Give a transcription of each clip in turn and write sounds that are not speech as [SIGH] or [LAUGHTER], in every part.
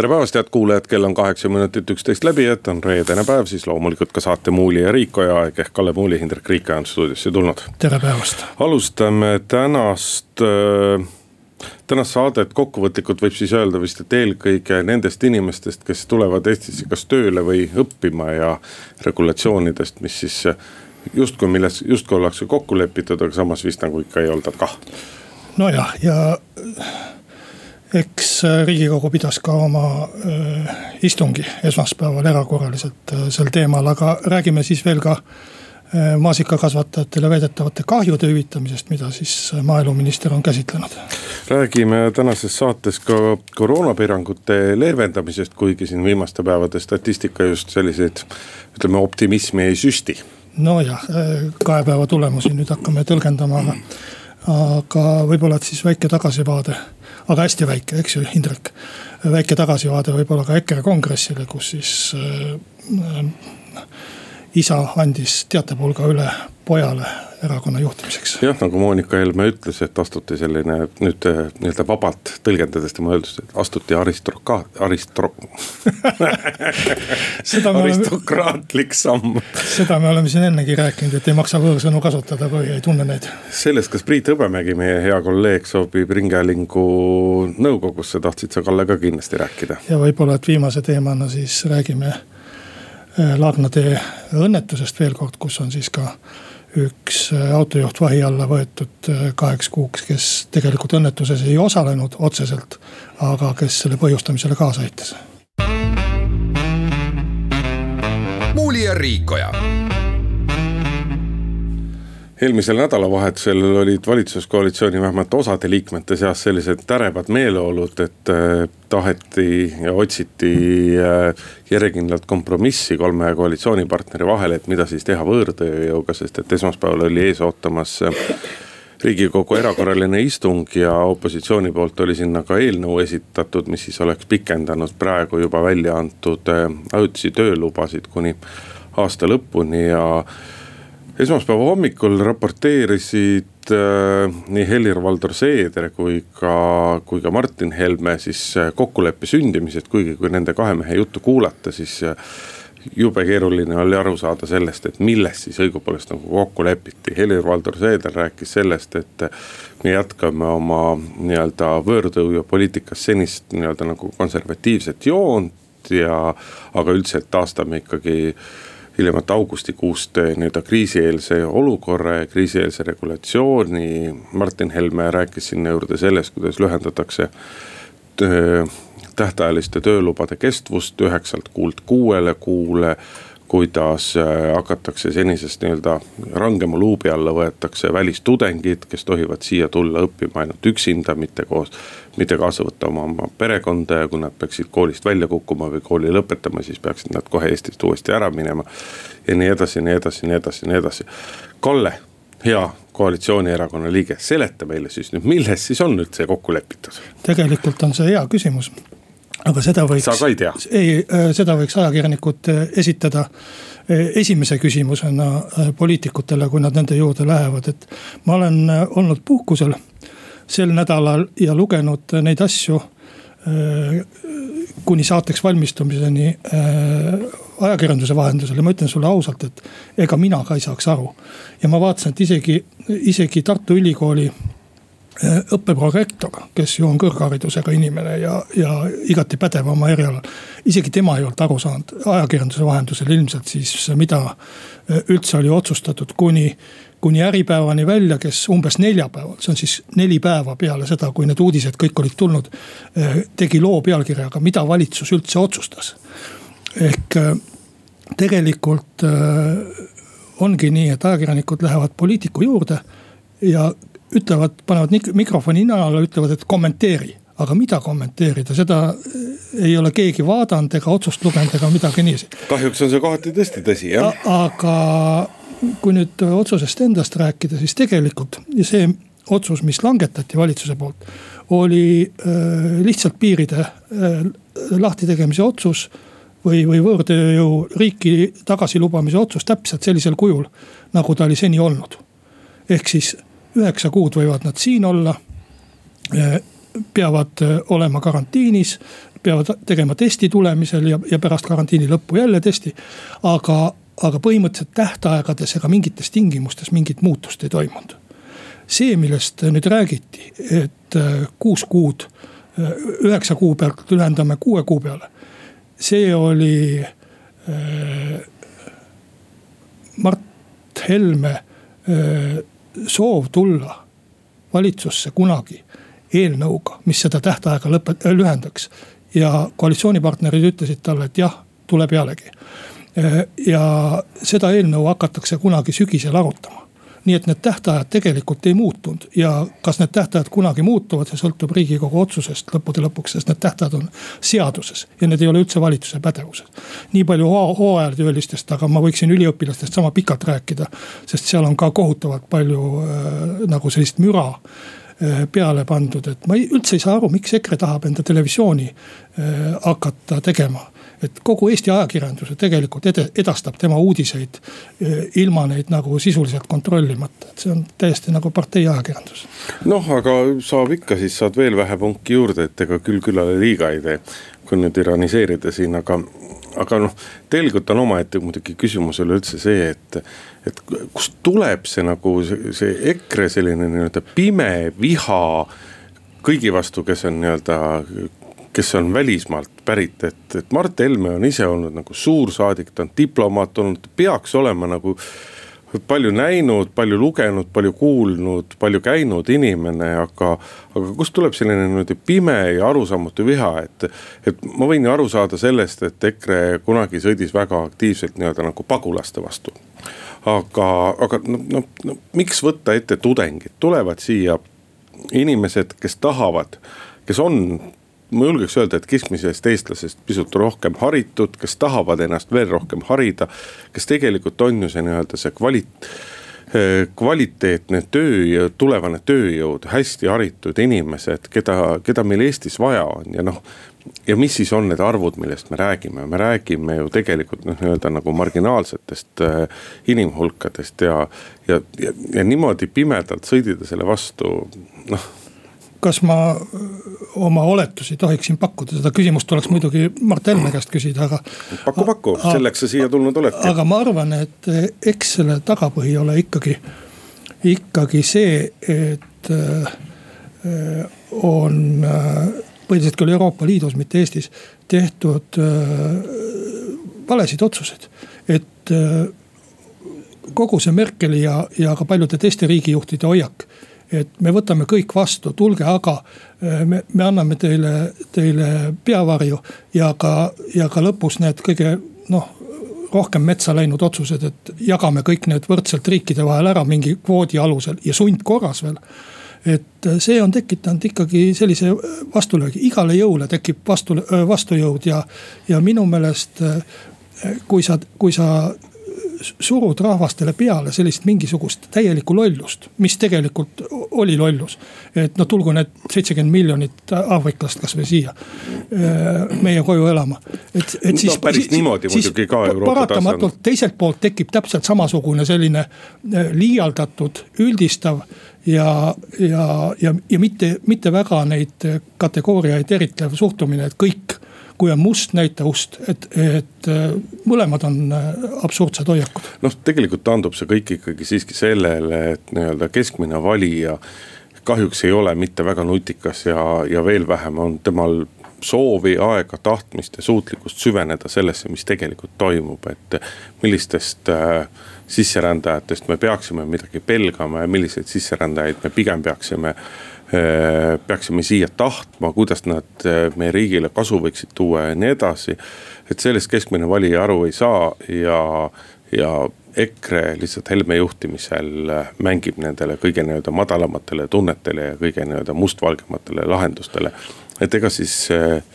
tere päevast, head kuulajad, kell on kaheksa minutit üksteist läbi, et on reedene päev, siis loomulikult ka saate Muuli ja Riikoja aeg ehk Kalle Muuli, Hindrek Riikoja on stuudiosse tulnud. tere päevast. alustame tänast äh, tänast saadet kokkuvõtlikult võib siis öelda vist, et eelkõige nendest inimestest, kes tulevad Eestisse kas tööle või õppima ja regulatsioonidest, mis siis justkui milles, justkui ollakse kokku lepitud, aga samas vist nagu ikka ei olda kah. nojah, ja eks äh, riigikogu pidas ka oma äh, istungi esmaspäeval erakorraliselt äh, sel teemal, aga räägime siis veel ka maasikakasvatajatele väidetavate kahjude hüvitamisest, mida siis maaeluminister on käsitlenud. räägime tänases saates ka koroonapiirangute leevendamisest, kuigi siin viimaste päevade statistika just selliseid ütleme optimismi ei süsti. nojah, äh, kahe päeva tulemusi nüüd hakkame tõlgendama, aga, aga võib-olla, siis väike tagasivaade aga hästi väike, eks ju, Indrek. väike tagasivaade võib-olla ka EKRE kongressile, kus siis äh, isa andis teatepulga üle pojale erakonna juhtimiseks. jah, nagu Monika Helme ütles, et astuti selline nüüd äh, nii-öelda vabalt tõlgendades tema öeldust, et astuti aristrokaat, aristro- [LAUGHS] aristokraatlik samm. seda me oleme siin ennegi rääkinud, et ei maksa võõrsõnu kasutada, kui ei tunne neid. sellest, kas Priit Hõbemägi, meie hea kolleeg, sobib Ringhäälingu nõukogusse, tahtsid sa, Kalle, ka kindlasti rääkida. ja võib-olla, et viimase teemana siis räägime Laagna tee õnnetusest veel kord, kus on siis ka üks äh, autojuht vahi alla võetud äh, kaheks kuuks, kes tegelikult õnnetuses ei osalenud otseselt, aga kes selle põhjustamisele kaasa aitas. muuli ja Riikoja eelmisel nädalavahetusel olid valitsuskoalitsiooni vähemalt osade liikmete seas sellised tärevad meeleolud, et äh, taheti ja otsiti äh, järjekindlalt kompromissi kolme koalitsioonipartneri vahel, et mida siis teha võõrtööjõuga, sest et esmaspäeval oli ees ootamas äh, riigikogu erakorraline istung ja opositsiooni poolt oli sinna ka eelnõu esitatud, mis siis oleks pikendanud praegu juba välja antud ajutisi töölubasid kuni aasta lõpuni ja esmaspäeva hommikul raporteerisid äh, nii Helir-Valdor Seeder kui ka, kui ka Martin Helme siis äh, kokkuleppe sündimisest, kuigi kui nende kahe mehe juttu kuulata, siis äh, jube keeruline oli aru saada sellest, et milles siis õigupoolest nagu kokku lepiti. Helir-Valdor Seeder rääkis sellest, et me jätkame oma nii-öelda võõrtööjõupoliitikas senist nii-öelda nagu konservatiivset joont ja, aga üldiselt taastame ikkagi hiljemalt augustikuust nii-öelda kriisieelse olukorra ja kriisieelse regulatsiooni. Martin Helme rääkis sinna juurde sellest, kuidas lühendatakse tähtajaliste töölubade kestvust üheksalt kuult kuuele kuule kuidas äh, hakatakse senisest nii-öelda rangema luubi alla võetakse välistudengid, kes tohivad siia tulla õppima ainult üksinda, mitte koos. mitte kaasa võtta oma, oma perekonda ja kui nad peaksid koolist välja kukkuma või kooli lõpetama, siis peaksid nad kohe Eestist uuesti ära minema. ja nii edasi, nii edasi, nii edasi, nii edasi. Kalle, hea koalitsioonierakonna liige, seleta meile siis nüüd, milles siis on üldse kokku lepitud? tegelikult on see hea küsimus aga seda võiks. sa ka ei tea? ei, äh, seda võiks ajakirjanikud äh, esitada äh, esimese küsimusena poliitikutele, kui nad nende juurde lähevad, et. ma olen olnud puhkusel sel nädalal ja lugenud neid asju kuni saateks valmistumiseni ajakirjanduse vahendusel ja ma ütlen sulle ausalt, et ega mina ka ei saaks aru. ja ma vaatasin, et isegi, isegi Tartu Ülikooli õppeprorektor, kes ju on kõrgharidusega inimene ja, ja igati pädev oma erialal. isegi tema ei olnud aru saanud ajakirjanduse vahendusel ilmselt siis, mida äh, üldse oli otsustatud kuni kuni Äripäevani välja, kes umbes neljapäeval, see on siis neli päeva peale seda, kui need uudised kõik olid tulnud. Äh, tegi loo pealkirjaga, mida valitsus üldse otsustas. ehk tegelikult ongi nii, et ajakirjanikud lähevad poliitiku juurde ja ütlevad, panevad mikrofoni nina alla, ütlevad, et kommenteeri. aga mida kommenteerida, seda eh, ei ole keegi vaadanud ega otsust lugenud ega midagi niiviisi. kahjuks on see kohati tõesti tõsi jah. aga kui nüüd otsusest endast rääkida, siis tegelikult ja see otsus, mis langetati valitsuse poolt, oli lihtsalt piiride lahti tegemise otsus või, või võõrtööjõu riiki tagasilubamise otsus täpselt sellisel kujul, nagu ta oli seni olnud. ehk siis üheksa kuud võivad nad siin olla. peavad olema karantiinis, peavad tegema testi tulemisel ja, ja pärast karantiini lõppu jälle testi. aga, aga põhimõtteliselt tähtaegades ega mingites tingimustes mingit muutust ei toimunud. see, millest nüüd räägiti, et kuus kuud, üheksa kuu pealt lühendame kuue kuu peale see oli äh, Mart Helme äh, soov tulla valitsusse kunagi eelnõuga, mis seda tähtaega lõpet-, lühendaks. ja koalitsioonipartnerid ütlesid talle, et jah, tule pealegi. Äh, ja seda eelnõu hakatakse kunagi sügisel arutama nii et need tähtajad tegelikult ei muutunud ja kas need tähtajad kunagi muutuvad, see sõltub riigikogu otsusest lõppude lõpuks, sest need tähtajad on seaduses ja need ei ole üldse valitsuse pädevuses. nii palju hooajatöölistest, aga ma võiksin üliõpilastest sama pikalt rääkida, sest seal on ka kohutavalt palju äh, nagu sellist müra äh, peale pandud, et ma ei, üldse ei saa aru, miks EKRE tahab enda televisiooni äh, hakata tegema et kogu Eesti ajakirjanduse tegelikult edastab tema uudiseid eh, ilma neid nagu sisuliselt kontrollimata, et see on täiesti nagu partei ajakirjandus. noh, aga saab ikka, siis saad veel vähe punki juurde, et ega küll küllale liiga ei tee, kui nüüd ironiseerida siin, aga aga noh, tegelikult on omaette muidugi küsimus üleüldse see, et, et kust tuleb see nagu see, see EKRE selline nii-öelda pime viha kõigi vastu, kes on nii-öelda kes on välismaalt pärit, et, et Mart Helme on ise olnud nagu suursaadik, ta on diplomaat olnud, peaks olema nagu palju näinud, palju lugenud, palju kuulnud, palju käinud inimene, aga. aga kust tuleb selline niimoodi pime ja arusaamatu viha, et, et ma võin ju aru saada sellest, et EKRE kunagi sõdis väga aktiivselt nii-öelda nagu pagulaste vastu. aga, aga no, no, no miks võtta ette tudengid, tulevad siia inimesed, kes tahavad, kes on ma julgeks öelda, et keskmisest eestlasest pisut rohkem haritud, kes tahavad ennast veel rohkem harida. kes tegelikult on ju see nii-öelda see kvalit-, eh, kvaliteetne tööjõud, tulevane tööjõud, hästi haritud inimesed, keda, keda meil Eestis vaja on ja noh. ja mis siis on need arvud, millest me räägime, me räägime ju tegelikult noh, nii-öelda nagu marginaalsetest äh, inimhulkadest ja, ja, ja, ja niimoodi pimedalt sõdida selle vastu, noh kas ma oma oletusi tohiksin pakkuda, seda küsimust tuleks muidugi Mart Helme käest küsida, aga. paku, paku, selleks sa siia tulnud oledki. aga ma arvan, et eks selle tagapõhi ole ikkagi, ikkagi see, et on põhiliselt küll Euroopa Liidus, mitte Eestis, tehtud valesid otsuseid, et kogu see Merkeli ja, ja ka paljude teiste riigijuhtide hoiak et me võtame kõik vastu, tulge aga äh, me, me anname teile, teile peavarju ja ka, ja ka lõpus need kõige noh rohkem metsa läinud otsused, et jagame kõik need võrdselt riikide vahel ära mingi kvoodi alusel ja sundkorras veel. et see on tekitanud ikkagi sellise vastulöögi, igale jõule tekib vastu, vastujõud ja, ja minu meelest äh, kui sa, kui sa surud rahvastele peale sellist mingisugust täielikku lollust, mis tegelikult oli lollus. et no tulgu need seitsekümmend miljonit aafriklast kasvõi siia äh, meie koju elama. et, et siis no,. päris niimoodi muidugi ka Euroopa paratamatult tasand. teiselt poolt tekib täpselt samasugune selline äh, liialdatud, üldistav ja, ja, ja, ja mitte, mitte väga neid kategooriaid eritlev suhtumine, et kõik kui on must, näita ust, et, et äh, mõlemad on äh, absurdsed hoiakud. noh, tegelikult taandub see kõik ikkagi siiski sellele, et nii-öelda keskmine valija kahjuks ei ole mitte väga nutikas ja, ja veel vähem on temal soovi, aega, tahtmist ja suutlikkust süveneda sellesse, mis tegelikult toimub, et millistest äh, sisserändajatest me peaksime midagi pelgama ja milliseid sisserändajaid me pigem peaksime äh, peaksime siia tahtma, kuidas nad äh, meie riigile kasu võiksid tuua ja nii edasi. et sellest keskmine valija aru ei saa ja, ja EKRE lihtsalt Helme juhtimisel äh, mängib nendele kõige nii-öelda madalamatele tunnetele ja kõige nii-öelda mustvalgematele lahendustele et ega siis,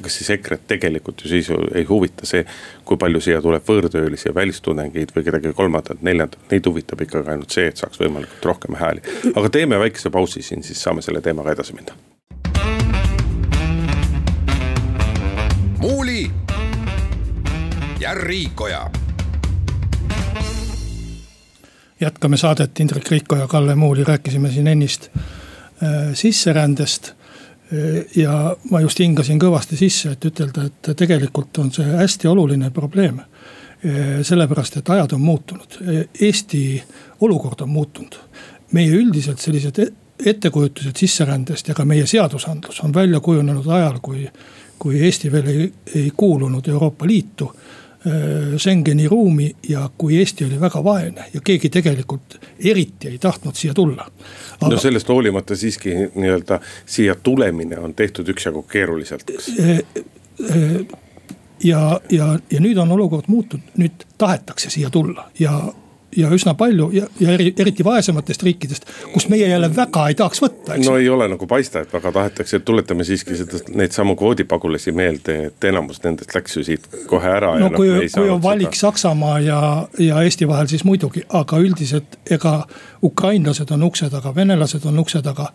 kas siis EKRE-t tegelikult ju siis ei huvita see, kui palju siia tuleb võõrtöölisi ja välistudengeid või kedagi kolmandat, neljandat, neid huvitab ikkagi ainult see, et saaks võimalikult rohkem hääli. aga teeme väikese pausi siin, siis saame selle teemaga edasi minna. muuli ja Riikoja jätkame saadet, Indrek Riiko ja Kalle Muuli, rääkisime siin ennist äh, sisserändest ja ma just hingasin kõvasti sisse, et ütelda, et tegelikult on see hästi oluline probleem. sellepärast, et ajad on muutunud, Eesti olukord on muutunud. meie üldiselt sellised e-, ettekujutused sisserändest ja ka meie seadusandlus on välja kujunenud ajal, kui, kui Eesti veel ei, ei kuulunud Euroopa Liitu Schengeni ruumi ja kui Eesti oli väga vaene ja keegi tegelikult eriti ei tahtnud siia tulla. Aga.... no sellest hoolimata siiski nii-öelda siia tulemine on tehtud üksjagu keeruliselt, eks äh, äh, ja, ja, ja nüüd on olukord muutunud, nüüd tahetakse siia tulla ja ja üsna palju ja, ja eri, eriti vaesematest riikidest, kust meie jälle väga ei tahaks võtta, eks. no ei ole nagu paista, et väga tahetakse, et tuletame siiski seda, neid samu kvoodipagulasi meelde, et enamus nendest läks ju siit kohe ära. no kui, kui on valik seda. Saksamaa ja, ja Eesti vahel, siis muidugi, aga üldiselt ega ukrainlased on ukse taga, venelased on ukse taga.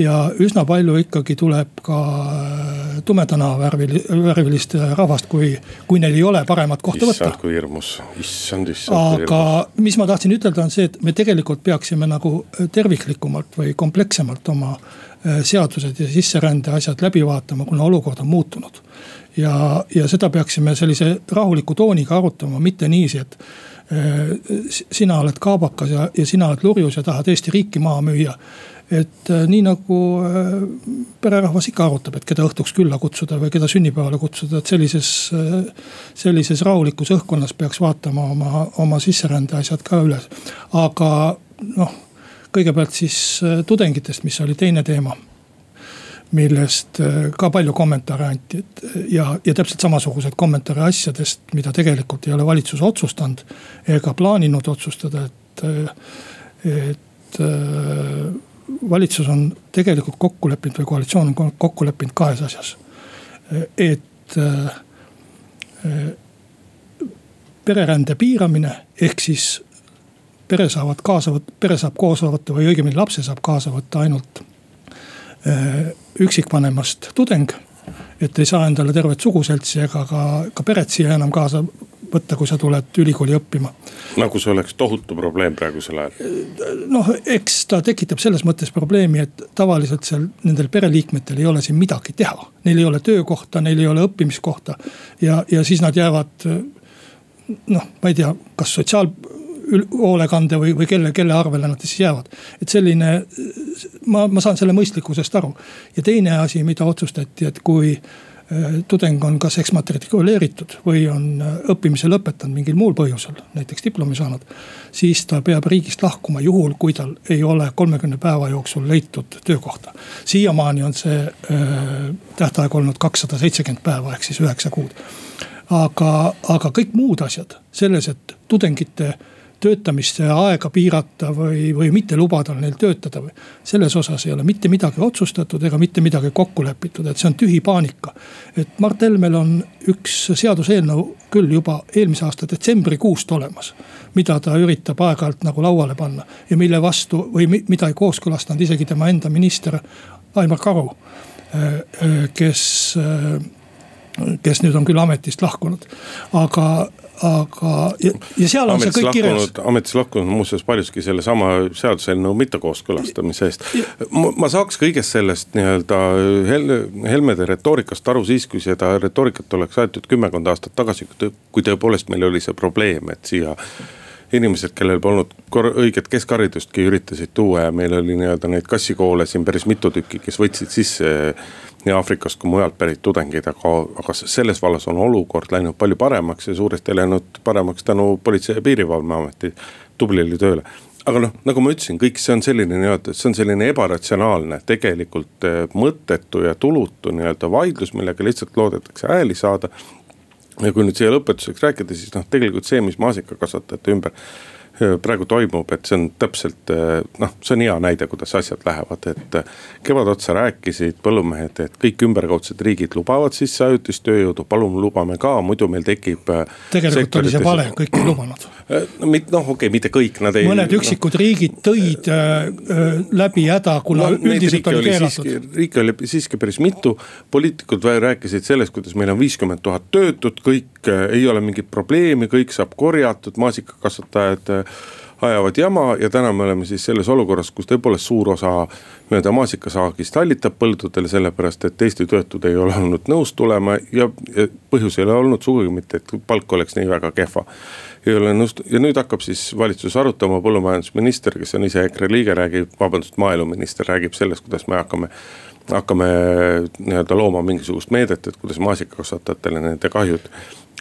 Ja üsna palju ikkagi tuleb ka äh, tumedana värvil, värvilist rahvast, kui, kui neil ei ole paremat kohta issand, võtta. issand kui hirmus, issand, issand aga hirmus. mis ma tahtsin ütelda, on see, et me tegelikult peaksime nagu terviklikumalt või komplekssemalt oma äh, seadused ja sisserände asjad läbi vaatama, kuna olukord on muutunud. ja, ja seda peaksime sellise rahuliku tooniga arutama, mitte niiviisi, et Äh, sina oled kaabakas ja, ja sina oled lurjus ja tahad Eesti riiki maha müüa. Et äh, nii nagu äh, pererahvas ikka arutab, et keda õhtuks külla kutsuda või keda sünnipäevale kutsuda, et sellises, sellises rahulikus õhkkonnas peaks vaatama oma, oma sisserände asjad ka üle. aga noh, kõigepealt siis tudengitest, mis oli teine teema millest äh, ka palju kommentaare anti, et ja, ja täpselt samasuguseid kommentaare asjadest, mida tegelikult ei ole valitsus otsustanud. ega plaaninud otsustada, et, et äh, valitsus on tegelikult kokku leppinud või koalitsioon on kokku leppinud kahes asjas. et äh, pererände piiramine ehk siis pere saavad kaasa võtta, pere saab koos võtta või õigemini lapse saab kaasa võtta ainult üksikvanemast tudeng. et ei saa endale tervet suguseltsi ega ka, ka peret siia enam kaasa võtta, kui sa tuled ülikooli õppima. nagu see oleks tohutu probleem praegusel ajal? noh, eks ta tekitab selles mõttes probleemi, et tavaliselt seal nendel pereliikmetel ei ole siin midagi teha. Neil ei ole töökohta, neil ei ole õppimiskohta ja, ja siis nad jäävad noh, ma ei tea, kas sotsiaal hoolekande või, või kelle, kelle arvele nad siis jäävad. et selline, ma, ma saan selle mõistlikkusest aru. ja teine asi, mida otsustati, et kui tudeng on kas eksmatrikuleeritud või on äh, õppimise lõpetanud mingil muul põhjusel, näiteks diplomi saanud. siis ta peab riigist lahkuma juhul, kui tal ei ole kolmekümne päeva jooksul leitud töökohta. siiamaani on see äh, tähtaeg olnud kakssada seitsekümmend päeva ehk siis üheksa kuud. aga, aga kõik muud asjad selles, et tudengite töötamiste aega piirata või, või mitte lubada neil töötada selles osas ei ole mitte midagi otsustatud ega mitte midagi kokku lepitud, et see on tühi paanika. et Mart Helmel on üks seaduseelnõu küll juba eelmise aasta detsembrikuust olemas. mida ta üritab aeg-ajalt nagu lauale panna ja mille vastu või mida ei kooskõlastanud isegi tema enda minister Aimar Karu. Kes, kes nüüd on küll ametist lahkunud, aga aga, ja, seal on ametis see kõik kirjas. ametis lahkunud muuseas paljuski sellesama seaduseelnõu mittekooskõlastamise eest. ma saaks kõigest sellest nii-öelda Hel Helmede retoorikast aru siis, kui seda retoorikat oleks aetud kümmekond aastat tagasi, kui tõepoolest meil oli see probleem, et siia inimesed, kellel polnud õiget keskharidustki, üritasid tuua ja meil oli nii-öelda neid kassikoole siin päris mitu tükki, kes võtsid sisse nii Aafrikast kui mujalt pärit tudengeid, aga, aga selles vallas on olukord läinud palju paremaks ja suuresti läinud paremaks tänu Politsei- ja Piirivalveameti tublile tööle aga noh, nagu ma ütlesin, kõik see on selline nii-öelda, see on selline ebaratsionaalne, tegelikult eh, mõttetu ja tulutu nii-öelda vaidlus, millega lihtsalt loodetakse hääli saada. ja kui nüüd siia lõpetuseks rääkida, siis noh, tegelikult see, mis maasikakasvatajate ümber praegu toimub, et see on täpselt noh, see on hea näide, kuidas asjad lähevad, et. kevad otsa rääkisid põllumehed, et kõik ümberkaudsed riigid lubavad sisse ajutist tööjõudu, palun lubame ka, muidu meil tekib. tegelikult oli see vale, kõik ei lubanud. No mitte noh, okei okay,, mitte kõik, nad ei. mõned üksikud no. riigid tõid äh, läbi häda, kuna no, üldiselt oli keelatud. riike oli siiski päris mitu, poliitikud rääkisid sellest, kuidas meil on viiskümmend tuhat töötut, kõik äh, ei ole mingit probleemi, kõik saab korjatud, maasikakasvatajad ajavad jama ja täna me oleme siis selles olukorras, kus tõepoolest suur osa nii-öelda maasikasaagist hallitab põldudel, sellepärast et Eesti töötud ei ole olnud nõus tulema ja, ja põhjus ei ole olnud sugugi mitte, et palk oleks nii väga kehva. Ei ole nõus ja nüüd hakkab siis valitsus arutama, põllumajandusminister, kes on ise EKRE liige, räägib, vabandust, maaeluminister räägib sellest, kuidas me hakkame hakkame nii-öelda looma mingisugust meedet, et kuidas maasikakasvatajatele nende kahjud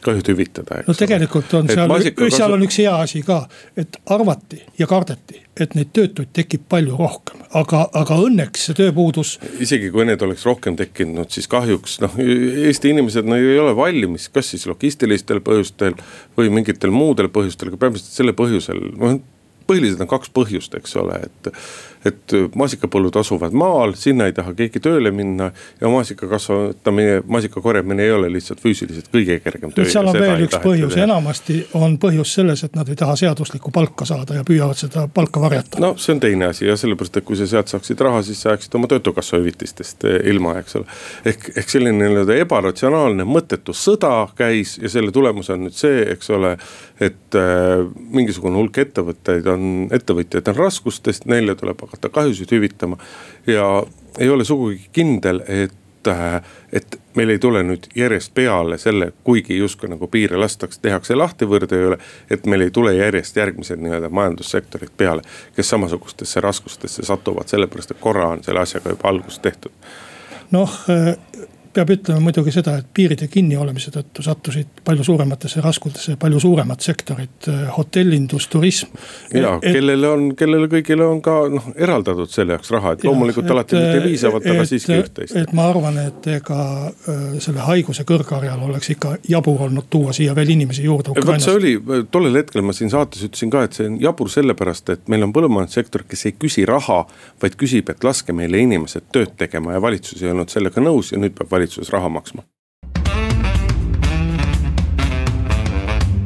kahjud hüvitada. no tegelikult on seal, seal on üks hea asi ka, et arvati ja kardeti, et neid töötuid tekib palju rohkem, aga, aga õnneks see tööpuudus. isegi kui need oleks rohkem tekkinud, siis kahjuks noh, Eesti inimesed no ei ole valmis, kas siis logistilistel põhjustel või mingitel muudel põhjustel, aga peamiselt selle põhjusel, noh põhiliselt on kaks põhjust, eks ole, et et maasikapõllud asuvad maal, sinna ei taha keegi tööle minna ja maasika kasvatamine, maasika korjamine ei ole lihtsalt füüsiliselt kõige kergem töö. seal on veel üks põhjus, enamasti on põhjus selles, et nad ei taha seaduslikku palka saada ja püüavad seda palka varjata. no see on teine asi ja sellepärast, et kui sa sealt saaksid raha, siis sa jääksid oma töötukassa hüvitistest eh, ilma, eks ole. ehk, ehk selline nii-öelda ebaratsionaalne mõttetu sõda käis ja selle tulemus on nüüd see, eks ole. et äh, mingisugune hulk ettevõtteid on, ettevõtjaid on raskustes, neile tuleb hakata kahjusid hüvitama. ja ei ole sugugi kindel, et et meil ei tule nüüd järjest peale selle, kuigi justkui nagu piire lastakse, tehakse lahti võõrtööle. et meil ei tule järjest järgmised nii-öelda majandussektorid peale, kes samasugustesse raskustesse satuvad, sellepärast et korra on selle asjaga juba algust tehtud. noh peab ütlema muidugi seda, et piiride kinniolemise tõttu sattusid palju suurematesse raskustesse palju suuremad sektorid, eh, hotellindus, turism. ja et, kellele on, kellele kõigile on ka noh eraldatud selle jaoks raha, et loomulikult et, alati mitte piisavalt, aga siiski üht-teist. et ma arvan, et ega eh, selle haiguse kõrgharjal oleks ikka jabur olnud tuua siia veel inimesi juurde. vot see oli, tollel hetkel ma siin saates ütlesin ka, et see on jabur sellepärast, et meil on põllumajandussektor, kes ei küsi raha, vaid küsib, et laske meile inimesed tööd tegema ja valitsus ei olnud sellega nõus ja nüüd peab valitsus valitsus raha maksma.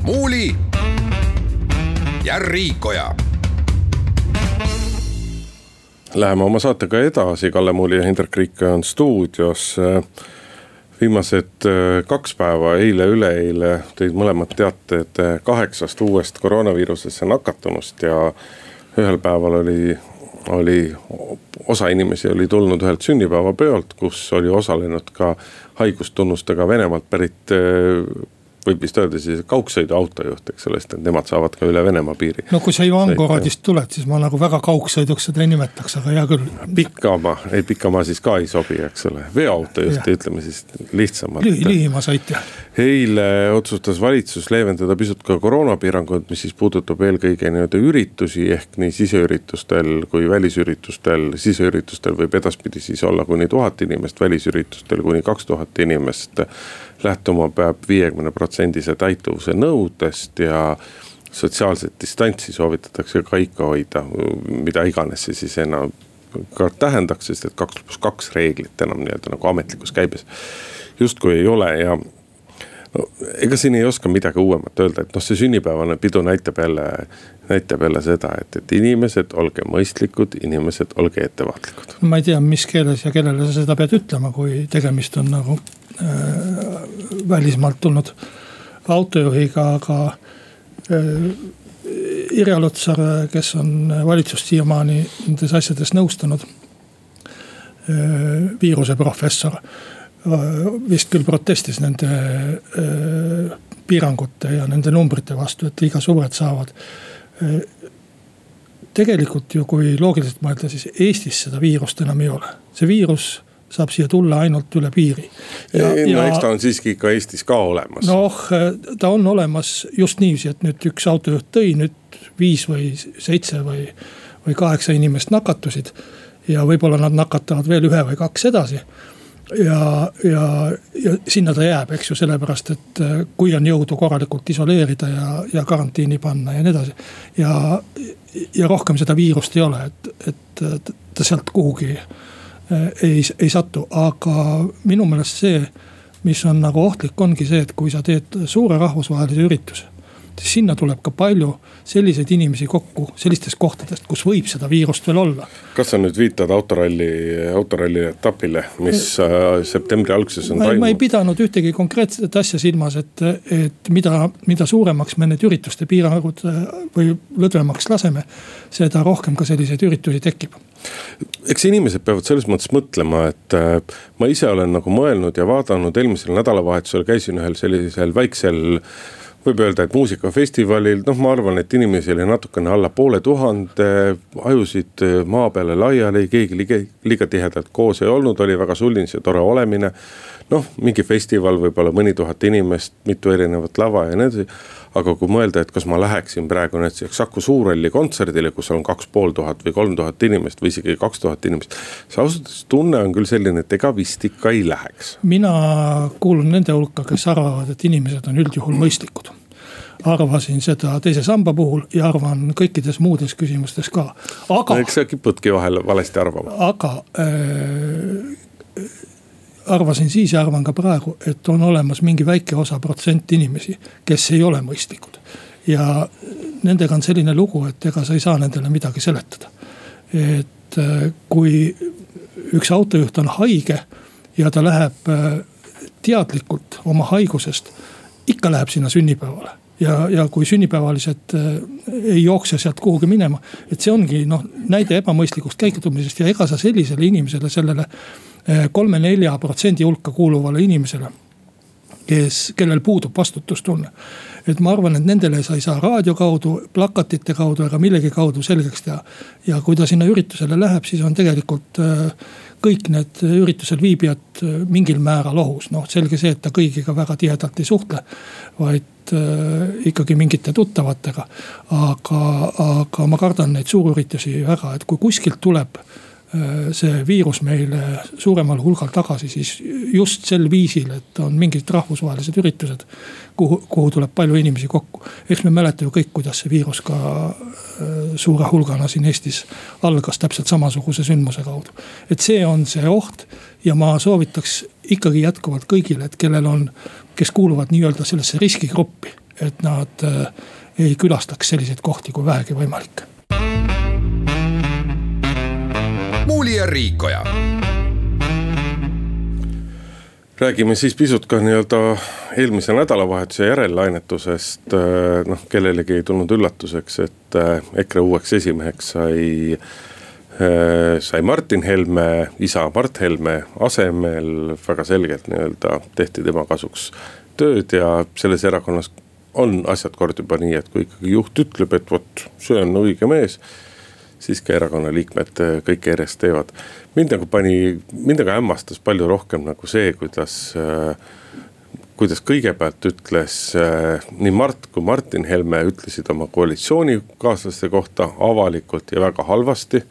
muuli ja Riikoja. Läheme oma saatega edasi, Kalle Muuli ja Hindrek Riik on stuudios viimased äh, kaks päeva, eile, üleeile tõid mõlemad teated kaheksast uuest koroonaviirusesse nakatunust ja ühel päeval oli oli, osa inimesi oli tulnud ühelt sünnipäevapeolt, kus oli osalenud ka haigustunnustega Venemaalt pärit võib vist öelda siis kaugsõiduautojuht, eks ole, sest et nemad saavad ka üle Venemaa piiri. no kui sa Ivangoradist tuled, siis ma nagu väga kaugsõiduks seda ei nimetaks, aga hea küll. pikamaa, ei pikamaa siis ka ei sobi, eks ole, veoautojuht, ütleme siis lihtsamalt Lühi,. lühimaasõitja. eile otsustas valitsus leevendada pisut ka koroonapiiranguid, mis siis puudutab eelkõige nii-öelda üritusi ehk nii siseüritustel kui välisüritustel. siseüritustel võib edaspidi siis olla kuni tuhat inimest, välisüritustel kuni kaks tuhat inimest lähtuma peab viiekümne protsendise täituvuse nõudest ja sotsiaalset distantsi soovitatakse ka ikka hoida, mida iganes see siis enam ka tähendaks, sest et kaks pluss kaks reeglit enam nii-öelda nagu ametlikus käibes justkui ei ole ja no ega siin ei oska midagi uuemat öelda, et noh, see sünnipäevane pidu näitab jälle, näitab jälle seda, et, et inimesed, olge mõistlikud, inimesed, olge ettevaatlikud. ma ei tea, mis keeles ja kellele sa seda pead ütlema, kui tegemist on nagu Äh, välismaalt tulnud autojuhiga, aga äh, Irja Lutsar, kes on valitsust siiamaani nendes asjades nõustanud. Äh, viiruseprofessor vist küll protestis nende piirangute ja nende numbrite vastu, et liiga suured saavad. tegelikult ju, kui loogiliselt mõelda, siis Eestis seda viirust enam ei ole, see viirus saab siia tulla ainult üle piiri. no eks ta on siiski ka Eestis ka olemas. noh, ta on olemas just niiviisi, et nüüd üks autojuht tõi, nüüd viis või seitse või, või kaheksa inimest nakatusid. ja võib-olla nad nakatavad veel ühe või kaks edasi. ja, ja, ja sinna ta jääb, eks ju, sellepärast et äh, kui on jõudu korralikult isoleerida ja, ja karantiini panna ja nii edasi. ja, ja rohkem seda viirust ei ole, et, et ta sealt kuhugi äh, ei, ei satu, aga minu meelest see, mis on nagu ohtlik, ongi see, et kui sa teed suure rahvusvahelise ürituse sinna tuleb ka palju selliseid inimesi kokku sellistest kohtadest, kus võib seda viirust veel olla. kas sa nüüd viitad autoralli, autoralli etapile, mis äh, septembri alguses on toimunud? ma ei pidanud ühtegi konkreetset asja silmas, et, et mida, mida suuremaks me need ürituste piirangud äh, või lõdvemaks laseme, seda rohkem ka selliseid üritusi tekib eks inimesed peavad selles mõttes mõtlema, et äh, ma ise olen nagu mõelnud ja vaadanud, eelmisel nädalavahetusel käisin ühel sellisel väiksel võib öelda, et muusikafestivalil, noh, ma arvan, et inimesi oli natukene alla poole tuhande, ajusid maa peale laiali, keegi liiga, liiga tihedalt koos ei olnud, oli väga sulnis ja tore olemine. Noh, mingi festival, võib-olla mõni tuhat inimest, mitu erinevat lava ja nii edasi aga kui mõelda, et kas ma läheksin praegu näiteks Saku Suurhalli kontserdile, kus on kaks pool tuhat või kolm tuhat inimest või isegi kaks tuhat inimest. see ausalt öeldes tunne on küll selline, et ega vist ikka ei läheks. mina kuulun nende hulka, kes arvavad, et inimesed on üldjuhul mõistlikud arvasin seda teise samba puhul ja arvan kõikides muudes küsimustes ka, aga. eks sa kipudki vahel valesti arvama. aga äh, arvasin siis ja arvan ka praegu, et on olemas mingi väike osa protsent inimesi, kes ei ole mõistlikud. ja nendega on selline lugu, et ega sa ei saa nendele midagi seletada. et äh, kui üks autojuht on haige ja ta läheb äh, teadlikult oma haigusest, ikka läheb sinna sünnipäevale ja, ja kui sünnipäevalised äh, ei jookse sealt kuhugi minema. et see ongi noh näide ebamõistlikust käitumisest ja ega sa sellisele inimesele, sellele äh, kolme-nelja protsendi hulka kuuluvale inimesele kes, kellel puudub vastutustunne. et ma arvan, et nendele sa ei saa raadio kaudu, plakatite kaudu ega millegi kaudu selgeks teha. ja kui ta sinna üritusele läheb, siis on tegelikult äh, kõik need üritusel viibijad mingil määral ohus. noh, selge see, et ta kõigiga väga tihedalt ei suhtle, vaid äh, ikkagi mingite tuttavatega. aga, aga ma kardan neid suurüritusi väga, et kui kuskilt tuleb äh, see viirus meile suuremal hulgal tagasi, siis just sel viisil, et on mingid rahvusvahelised üritused. kuhu, kuhu tuleb palju inimesi kokku. eks me mäleta ju kõik, kuidas see viirus ka äh, suure hulgana siin Eestis algas täpselt samasuguse sündmuse kaudu. et see on see oht ja ma soovitaks ikkagi jätkuvalt kõigile, et kellel on kes kuuluvad nii-öelda sellesse riskigruppi, et nad äh, ei külastaks selliseid kohti kui vähegi võimalik. Muuli ja Riikoja räägime siis pisut ka nii-öelda eelmise nädalavahetuse järellainetusest. Äh, noh, kellelegi ei tulnud üllatuseks, et äh, EKRE uueks esimeheks sai, sai Martin Helme, isa Mart Helme asemel väga selgelt nii-öelda tehti tema kasuks tööd ja selles erakonnas on asjad kord juba nii, et kui ikkagi juht ütleb, et vot see on õige mees. Siis ka erakonna liikmed äh, kõike järjest teevad. mind nagu pani, mind aga hämmastas palju rohkem nagu see, kuidas äh, kuidas kõigepealt ütles äh, nii Mart kui Martin Helme ütlesid oma koalitsioonikaaslaste kohta avalikult ja väga halvasti.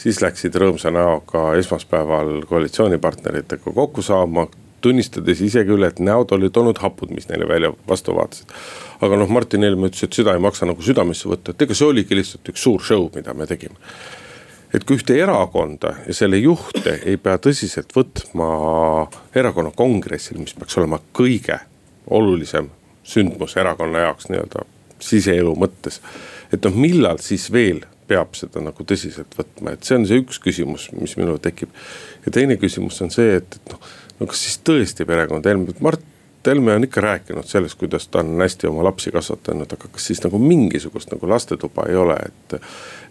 siis läksid rõõmsa näoga esmaspäeval koalitsioonipartneritega kokku saama, tunnistades ise küll, et näod olid olnud hapud, mis neile välja vastu vaatasid. aga noh, Martin Helme ütles, et seda ei maksa nagu südamesse võtta, et ega see oligi lihtsalt üks suur show, mida me tegime. et kui ühte erakonda ja selle juhte ei pea tõsiselt võtma erakonna kongressil, mis peaks olema kõige olulisem sündmus erakonna jaoks nii-öelda siseelu mõttes. et noh, millal siis veel peab seda nagu tõsiselt võtma, et see on see üks küsimus, mis minul tekib. ja teine küsimus on see, et, et noh no kas siis tõesti perekond Helme, Mart Helme on ikka rääkinud sellest, kuidas ta on hästi oma lapsi kasvatanud, aga kas siis nagu mingisugust nagu lastetuba ei ole, et.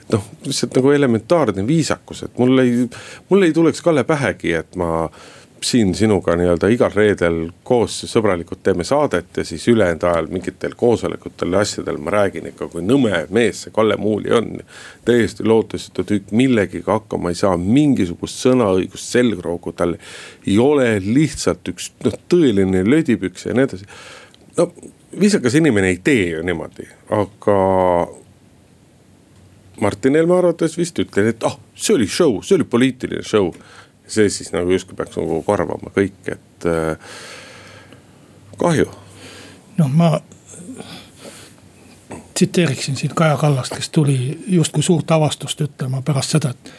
et noh, lihtsalt nagu elementaarne viisakus, et mul ei, mul ei tuleks Kalle pähegi, et ma siin sinuga nii-öelda igal reedel koos sõbralikult teeme saadet ja siis ülejäänud ajal mingitel koosolekutel ja asjadel ma räägin ikka, kui nõme mees see Kalle Muuli on. täiesti lootusetu tükk, millegagi hakkama ei saa, mingisugust sõnaõigust selgroogu tal ei ole, lihtsalt üks noh, tõeline lödipüks ja nii edasi. no viisakas inimene ei tee ju niimoodi, aga Martin Helme arvates vist ütlen, et ah, see oli show, see oli poliitiline show see siis nagu justkui peaks nagu korvama kõik, et äh, kahju. noh, ma tsiteeriksin siin Kaja Kallast, kes tuli justkui suurt avastust ütlema pärast seda, et.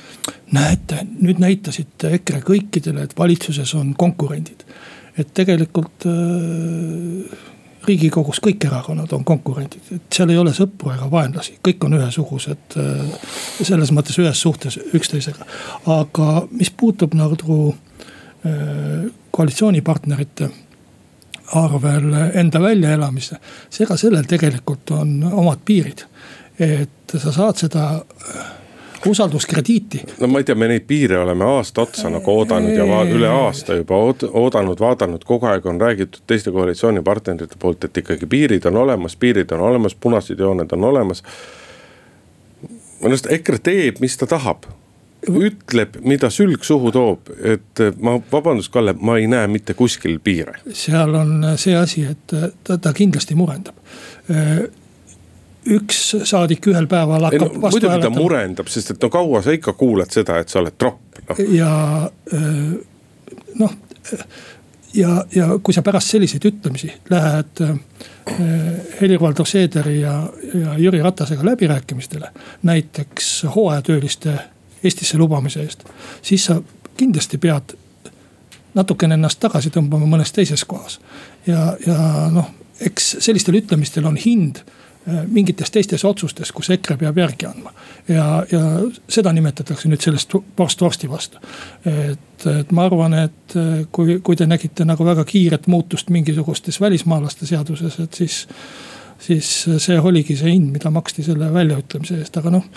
näete, nüüd näitasite EKRE kõikidele, et valitsuses on konkurendid. et tegelikult äh, riigikogus kõik erakonnad on konkurendid, et seal ei ole sõpru ega vaenlasi, kõik on ühesugused. Äh, selles mõttes ühes suhtes üksteisega, aga mis puutub nagu äh, koalitsioonipartnerite arvel enda väljaelamise. ega sellel tegelikult on omad piirid. et sa saad seda äh, usalduskrediiti. no ma ei tea, me neid piire oleme aasta otsa nagu oodanud ja üle aasta juba oodanud, vaadanud, kogu aeg on räägitud teiste koalitsioonipartnerite poolt, et ikkagi piirid on olemas, piirid on olemas, punased jooned on olemas. minu arust EKRE teeb, mis ta tahab ütleb, mida sülg suhu toob, et ma, vabandust, Kalle, ma ei näe mitte kuskil piire. seal on see asi, et ta, ta kindlasti murendab üks saadik ühel päeval hakkab no, vastu hääletama. muidugi ta murendab, sest et no kaua sa ikka kuuled seda, et sa oled tropp no.. ja noh, ja, ja kui sa pärast selliseid ütlemisi lähed Helir-Valdor Seederi ja, ja Jüri Ratasega läbirääkimistele. näiteks hooajatööliste Eestisse lubamise eest, siis sa kindlasti pead natukene ennast tagasi tõmbama mõnes teises kohas. ja, ja noh, eks sellistel ütlemistel on hind äh, mingites teistes otsustes, kus EKRE peab järgi andma. ja, ja seda nimetatakse nüüd sellest vorst vorsti vastu. et, et ma arvan, et äh, kui, kui te nägite nagu väga kiiret muutust mingisugustes välismaalaste seaduses, et siis siis see oligi see hind, mida maksti selle väljaütlemise eest, aga noh,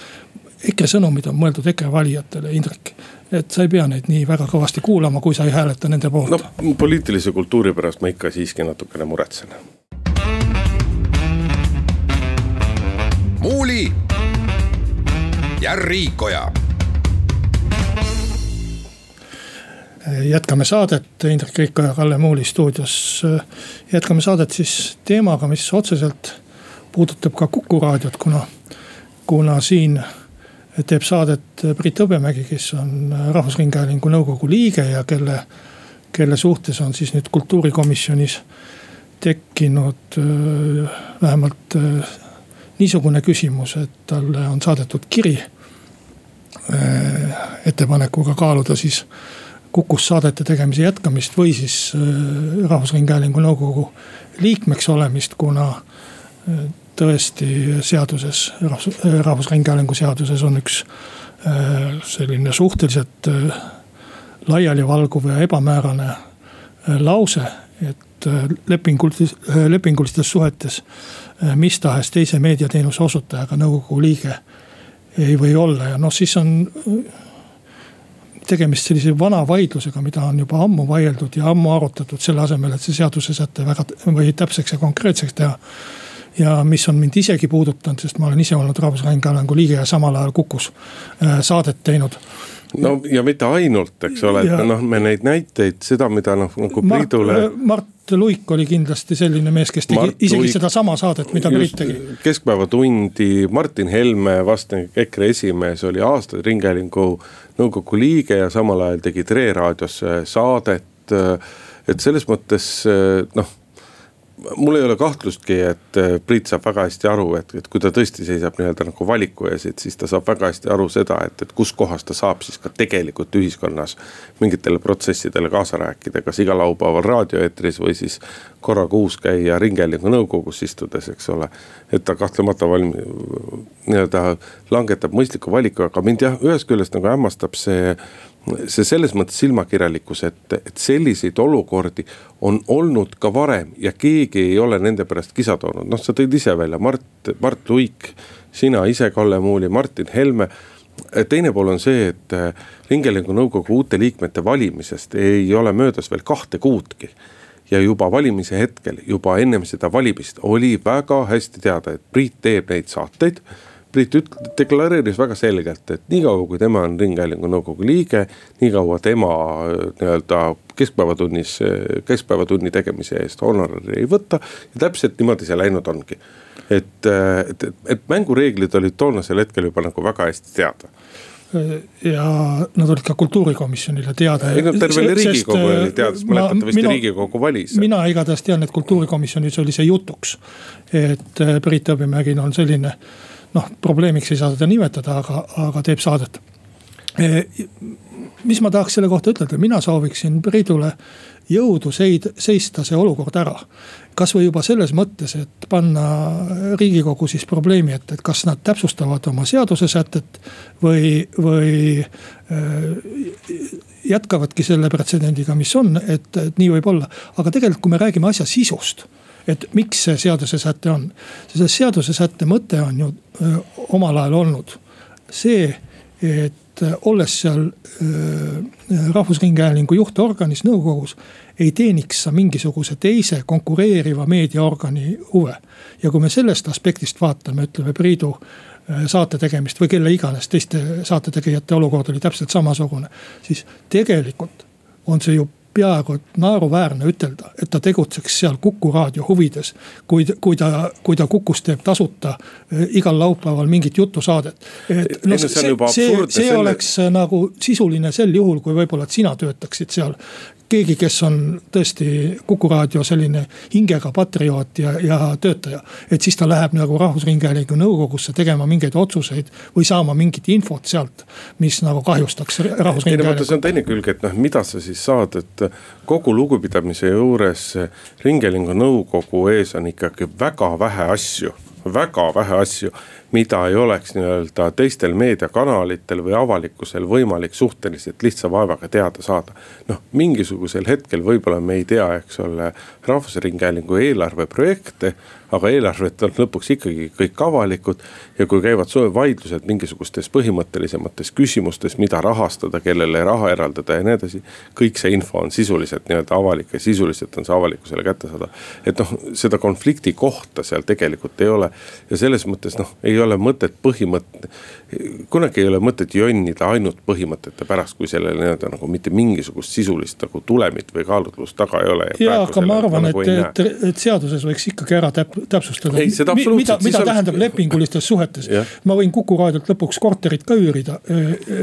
EKRE sõnumid on mõeldud EKRE valijatele, Indrek. et sa ei pea neid nii väga kõvasti kuulama, kui sa ei hääleta nende poolt. noh, poliitilise kultuuri pärast ma ikka siiski natukene muretsen. Muuli ja Riikoja jätkame saadet, Indrek Riiko ja Kalle Muuli stuudios. jätkame saadet siis teemaga, mis otseselt puudutab ka Kuku raadiot, kuna, kuna siin teeb saadet Priit Hõbemägi, kes on Rahvusringhäälingu nõukogu liige ja kelle, kelle suhtes on siis nüüd kultuurikomisjonis tekkinud äh, vähemalt äh, niisugune küsimus, et talle on saadetud kiri äh, ettepanekuga kaaluda siis Kukus saadete tegemise jätkamist või siis Rahvusringhäälingu nõukogu liikmeks olemist, kuna tõesti seaduses, Rahvusringhäälingu seaduses on üks selline suhteliselt laialivalguv ja ebamäärane lause, et lepingulises, lepingulistes suhetes mis tahes teise meediateenuse osutajaga nõukogu liige ei või olla ja noh, siis on tegemist sellise vana vaidlusega, mida on juba ammu vaieldud ja ammu arutatud, selle asemel, et see seadusesäte väga või täpseks ja konkreetseks teha. Ja mis on mind isegi puudutanud, sest ma olen ise olnud Rahvusringhäälingu liige ja samal ajal Kukus äh, saadet teinud no ja mitte ainult, eks ole, et noh, me neid näiteid, seda, mida noh nagu Priidule. Äh, Mart Luik oli kindlasti selline mees, kes tegi Mart isegi Luik, sedasama saadet, mida Priit tegi. keskpäevatundi, Martin Helme, vastanik EKRE esimees, oli aastaid Ringhäälingu nõukogu liige ja samal ajal tegi Tre raadiosse saadet. et selles mõttes noh mul ei ole kahtlustki, et äh, Priit saab väga hästi aru, et, et kui ta tõesti seisab nii-öelda nagu valiku ees, et siis ta saab väga hästi aru seda, et, et kus kohas ta saab siis ka tegelikult ühiskonnas mingitele protsessidele kaasa rääkida, kas igal laupäeval raadioeetris või siis korra kuus käia Ringhäälingu nõukogus istudes, eks ole. et ta kahtlemata valmi-, nii-öelda langetab mõistliku valiku, aga mind jah, ühest küljest nagu hämmastab see see selles mõttes silmakirjalikkus, et, et selliseid olukordi on olnud ka varem ja keegi ei ole nende pärast kisa toonud, noh, sa tõid ise välja Mart, Mart Luik. sina ise, Kalle Muuli, Martin Helme. teine pool on see, et äh, Ringhäälingu nõukogu uute liikmete valimisest ei ole möödas veel kahte kuudki ja juba valimise hetkel, juba ennem seda valimist oli väga hästi teada, et Priit teeb neid saateid Priit üt-, deklareeris väga selgelt, et niikaua kui tema on Ringhäälingu nõukogu liige, niikaua tema nii-öelda keskpäevatunnis, keskpäevatunni tegemise eest honorari ei võta. ja täpselt niimoodi see läinud ongi. et, et, et mängureeglid olid toonasel hetkel juba nagu väga hästi teada ja nad olid ka kultuurikomisjonile teada. ei no tervele Riigikogu oli teada, sest mäletatavasti Riigikogu valis. mina igatahes tean, et kultuurikomisjonis oli see jutuks. et äh, Priit Hõbemägil on selline noh, probleemiks ei saa teda nimetada, aga, aga teeb saadet. E, mis ma tahaks selle kohta ütelda, mina sooviksin Priidule jõudu seid, seista see olukord ära. kasvõi juba selles mõttes, et panna riigikogu siis probleemi ette, et kas nad täpsustavad oma seadusesätet või, või äh, jätkavadki selle pretsedendiga, mis on, et, et nii võib olla. aga tegelikult, kui me räägime asja sisust et miks see seadusesäte on. selle seadusesätte mõte on ju öö, omal ajal olnud see, et olles seal öö, Rahvusringhäälingu juhtorganis, nõukogus. ei teeniks sa mingisuguse teise konkureeriva meediaorgani huve. ja kui me sellest aspektist vaatame, ütleme Priidu saate tegemist või kelle iganes teiste saatetegijate olukord oli täpselt samasugune. siis tegelikult on see ju peaaegu naeruväärne ütelda, et ta tegutseks seal Kuku raadio huvides. kui, kui ta, kui ta Kukus teeb tasuta eh, igal laupäeval mingit jutusaadet. et noh, see, see, see, see oleks nagu sisuline sel juhul, kui võib-olla, et sina töötaksid seal keegi, kes on tõesti Kuku raadio selline hingega patrioot ja, ja töötaja. et siis ta läheb nagu Rahvusringhäälingu nõukogusse tegema mingeid otsuseid või saama mingit infot sealt. mis nagu kahjustaks Rahvusringhäälingut. see on teine külg, et noh, mida sa siis saad, et kogu lugupidamise juures Ringhäälingu nõukogu ees on ikkagi väga vähe asju väga vähe asju, mida ei oleks nii-öelda teistel meediakanalitel või avalikkusel võimalik suhteliselt lihtsa vaevaga teada saada. noh, mingisugusel hetkel võib-olla me ei tea, eks ole, Rahvusringhäälingu eelarveprojekte aga eelarved on lõpuks ikkagi kõik avalikud. ja kui käivad vaidlused mingisugustes põhimõttelisemates küsimustes, mida rahastada, kellele raha eraldada ja nii edasi. kõik see info on sisuliselt nii-öelda avalik ja sisuliselt on see avalikkusele kättesaadav. et noh, seda konflikti kohta seal tegelikult ei ole. ja selles mõttes noh, ei ole mõtet põhimõtte, kunagi ei ole mõtet jonnida ainult põhimõtete pärast, kui sellel nii-öelda nagu mitte mingisugust sisulist nagu tulemit või kaalutlust taga ei ole. ja, aga ma arvan, et, et, et seaduses võiks ikkagi ära täp-, täpsustada. mida, mida tähendab lepingulistes suhetes. ma võin Kuku raadiolt lõpuks korterit ka üürida.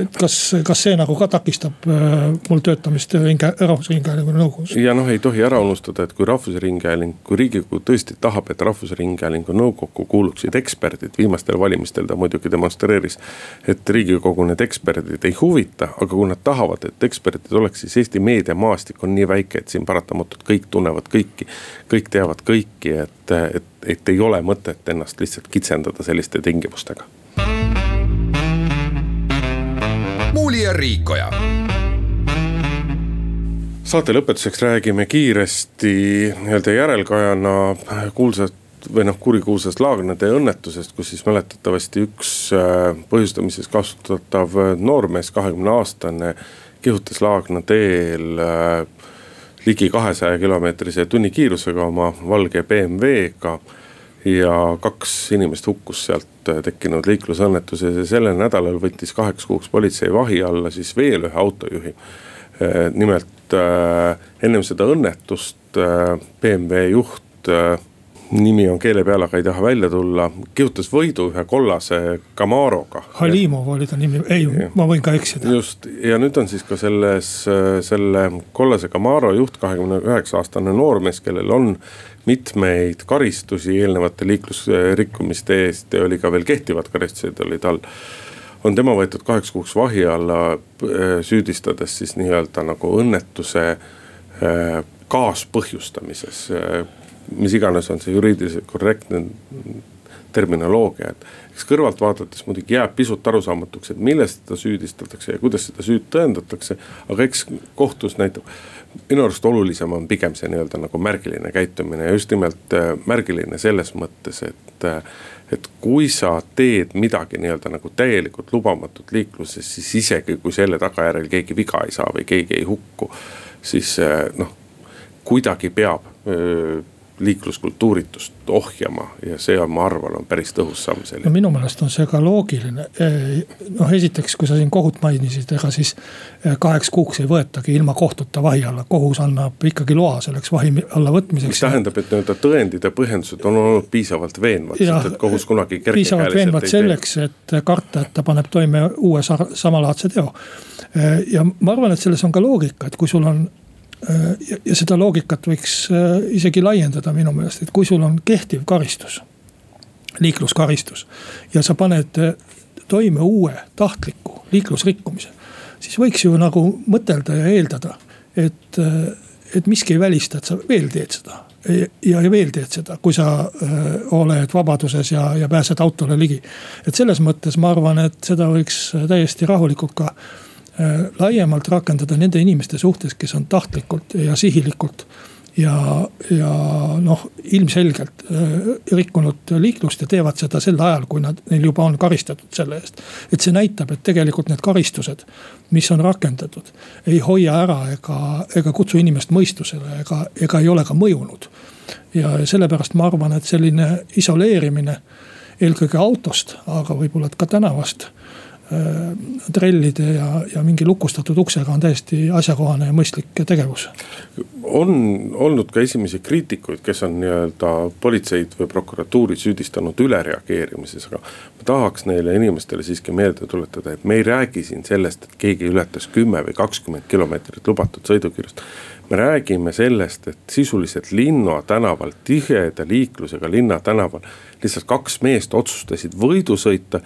et kas, kas see nagu ka takistab äh, mul töötamist Rahvusringhäälingu nõukogus? ja noh, ei tohi ära unustada, et kui Rahvusringhääling, kui riigikogu tõesti tahab, et Rahvusringhäälingu nõukokku kuuluksid eksperdid, viimastel valimistel ta muidugi demonstreeris. et riigikogu need eksperdid ei huvita, aga kui nad tahavad, et eksperdid oleks, siis Eesti meediamaastik on nii väike, et siin paratamatult kõik tunnevad kõiki. kõik teavad kõiki, et, et et ei ole mõtet ennast lihtsalt kitsendada selliste tingimustega. muuli ja Riikoja saate lõpetuseks räägime kiiresti nii-öelda järelkajana kuulsat või noh, kurikuulsast Laagnade õnnetusest, kus siis mäletatavasti üks äh, põhjustamises kasutatav noormees, kahekümne aastane, kihutas Laagna teel äh, ligi kahesaja kilomeetrise tunnikiirusega oma valge BMW-ga. ja kaks inimest hukkus sealt tekkinud liiklusõnnetuses ja sellel nädalal võttis kaheks kuuks politsei vahi alla siis veel ühe autojuhi. nimelt äh, ennem seda õnnetust äh, BMW juht äh, nimi on keele peal, aga ei taha välja tulla, kihutas võidu ühe kollase Camaroga. Halimov oli ta nimi, ei, ma võin ka eksida. just ja nüüd on siis ka selles, selle kollase Camaro juht, kahekümne üheksa aastane noormees, kellel on mitmeid karistusi eelnevate liiklusrikkumiste eest ja oli ka veel kehtivad karistused oli tal on tema võetud kaheks kuuks vahi alla, süüdistades siis nii-öelda nagu õnnetuse kaaspõhjustamises mis iganes on see juriidiliselt korrektne terminoloogia, et eks kõrvalt vaadates muidugi jääb pisut arusaamatuks, et milles teda süüdistatakse ja kuidas seda süüd tõendatakse. aga eks kohtus näitab, minu arust olulisem on pigem see nii-öelda nagu märgiline käitumine ja just nimelt äh, märgiline selles mõttes, et äh, et kui sa teed midagi nii-öelda nagu täielikult lubamatut liikluses, siis isegi kui selle tagajärjel keegi viga ei saa või keegi ei hukku, siis äh, noh, kuidagi peab öö, liikluskultuuritust ohjama ja see on, ma arvan, on päris tõhus samm selline. no minu meelest on see ka loogiline. noh, esiteks, kui sa siin kohut mainisid, ega siis eh, kaheks kuuks ei võetagi ilma kohtuta vahi alla, kohus annab ikkagi loa selleks vahi alla võtmiseks. mis tähendab, et nii-öelda tõendid ja põhjendused on olnud piisavalt veenvad, sest et kohus kunagi. piisavalt veenvad selleks, et karta, et ta paneb toime uue samalaadse teo. Eh, ja ma arvan, et selles on ka loogika, et kui sul on ja, ja seda loogikat võiks äh, isegi laiendada minu meelest, et kui sul on kehtiv karistus, liikluskaristus. ja sa paned äh, toime uue tahtliku liiklusrikkumise, siis võiks ju nagu mõtelda ja eeldada, et, et miski ei välista, et sa veel teed seda ja, ja veel teed seda, kui sa öö, oled vabaduses ja, ja pääsed autole ligi. et selles mõttes ma arvan, et seda võiks täiesti rahulikult ka Äh, laiemalt rakendada nende inimeste suhtes, kes on tahtlikult ja sihilikult ja, ja noh, ilmselgelt äh, rikkunud liiklust ja teevad seda sel ajal, kui nad, neil juba on karistatud selle eest. et see näitab, et tegelikult need karistused, mis on rakendatud, ei hoia ära ega, ega kutsu inimest mõistusele ega, ega ei ole ka mõjunud. ja sellepärast ma arvan, et selline isoleerimine eelkõige autost, aga võib-olla ka tänavast Äh, trellide ja, ja mingi lukustatud uksega on täiesti asjakohane ja mõistlik tegevus. on olnud ka esimesi kriitikuid, kes on nii-öelda politseid või prokuratuuri süüdistanud ülereageerimises, aga. ma tahaks neile inimestele siiski meelde tuletada, et me ei räägi siin sellest, et keegi ületas kümme või kakskümmend kilomeetrit lubatud sõidukiirust me räägime sellest, et sisuliselt Linna tänaval, tiheda liiklusega Linna tänaval lihtsalt kaks meest otsustasid võidu sõita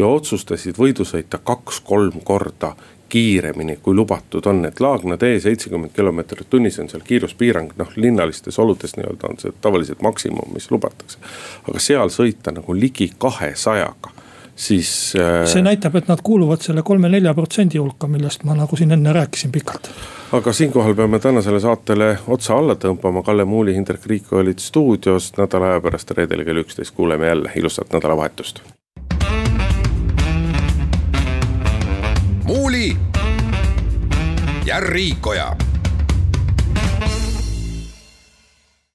ja otsustasid võidu sõita kaks-kolm korda kiiremini, kui lubatud on, et Laagna tee seitsekümmend kilomeetrit tunnis on seal kiiruspiirang, noh linnalistes oludes nii-öelda on see tavaliselt maksimum, mis lubatakse. aga seal sõita nagu ligi kahesajaga siis äh.... see näitab, et nad kuuluvad selle kolme-nelja protsendi hulka, millest ma nagu siin enne rääkisin pikalt. aga siinkohal peame tänasele saatele otsa alla tõmbama, Kalle Muuli, Hindrek Riik olid stuudios, nädala aja pärast reedel kell üksteist kuuleme jälle, ilusat nädalavahetust. Muuli ja Riikoja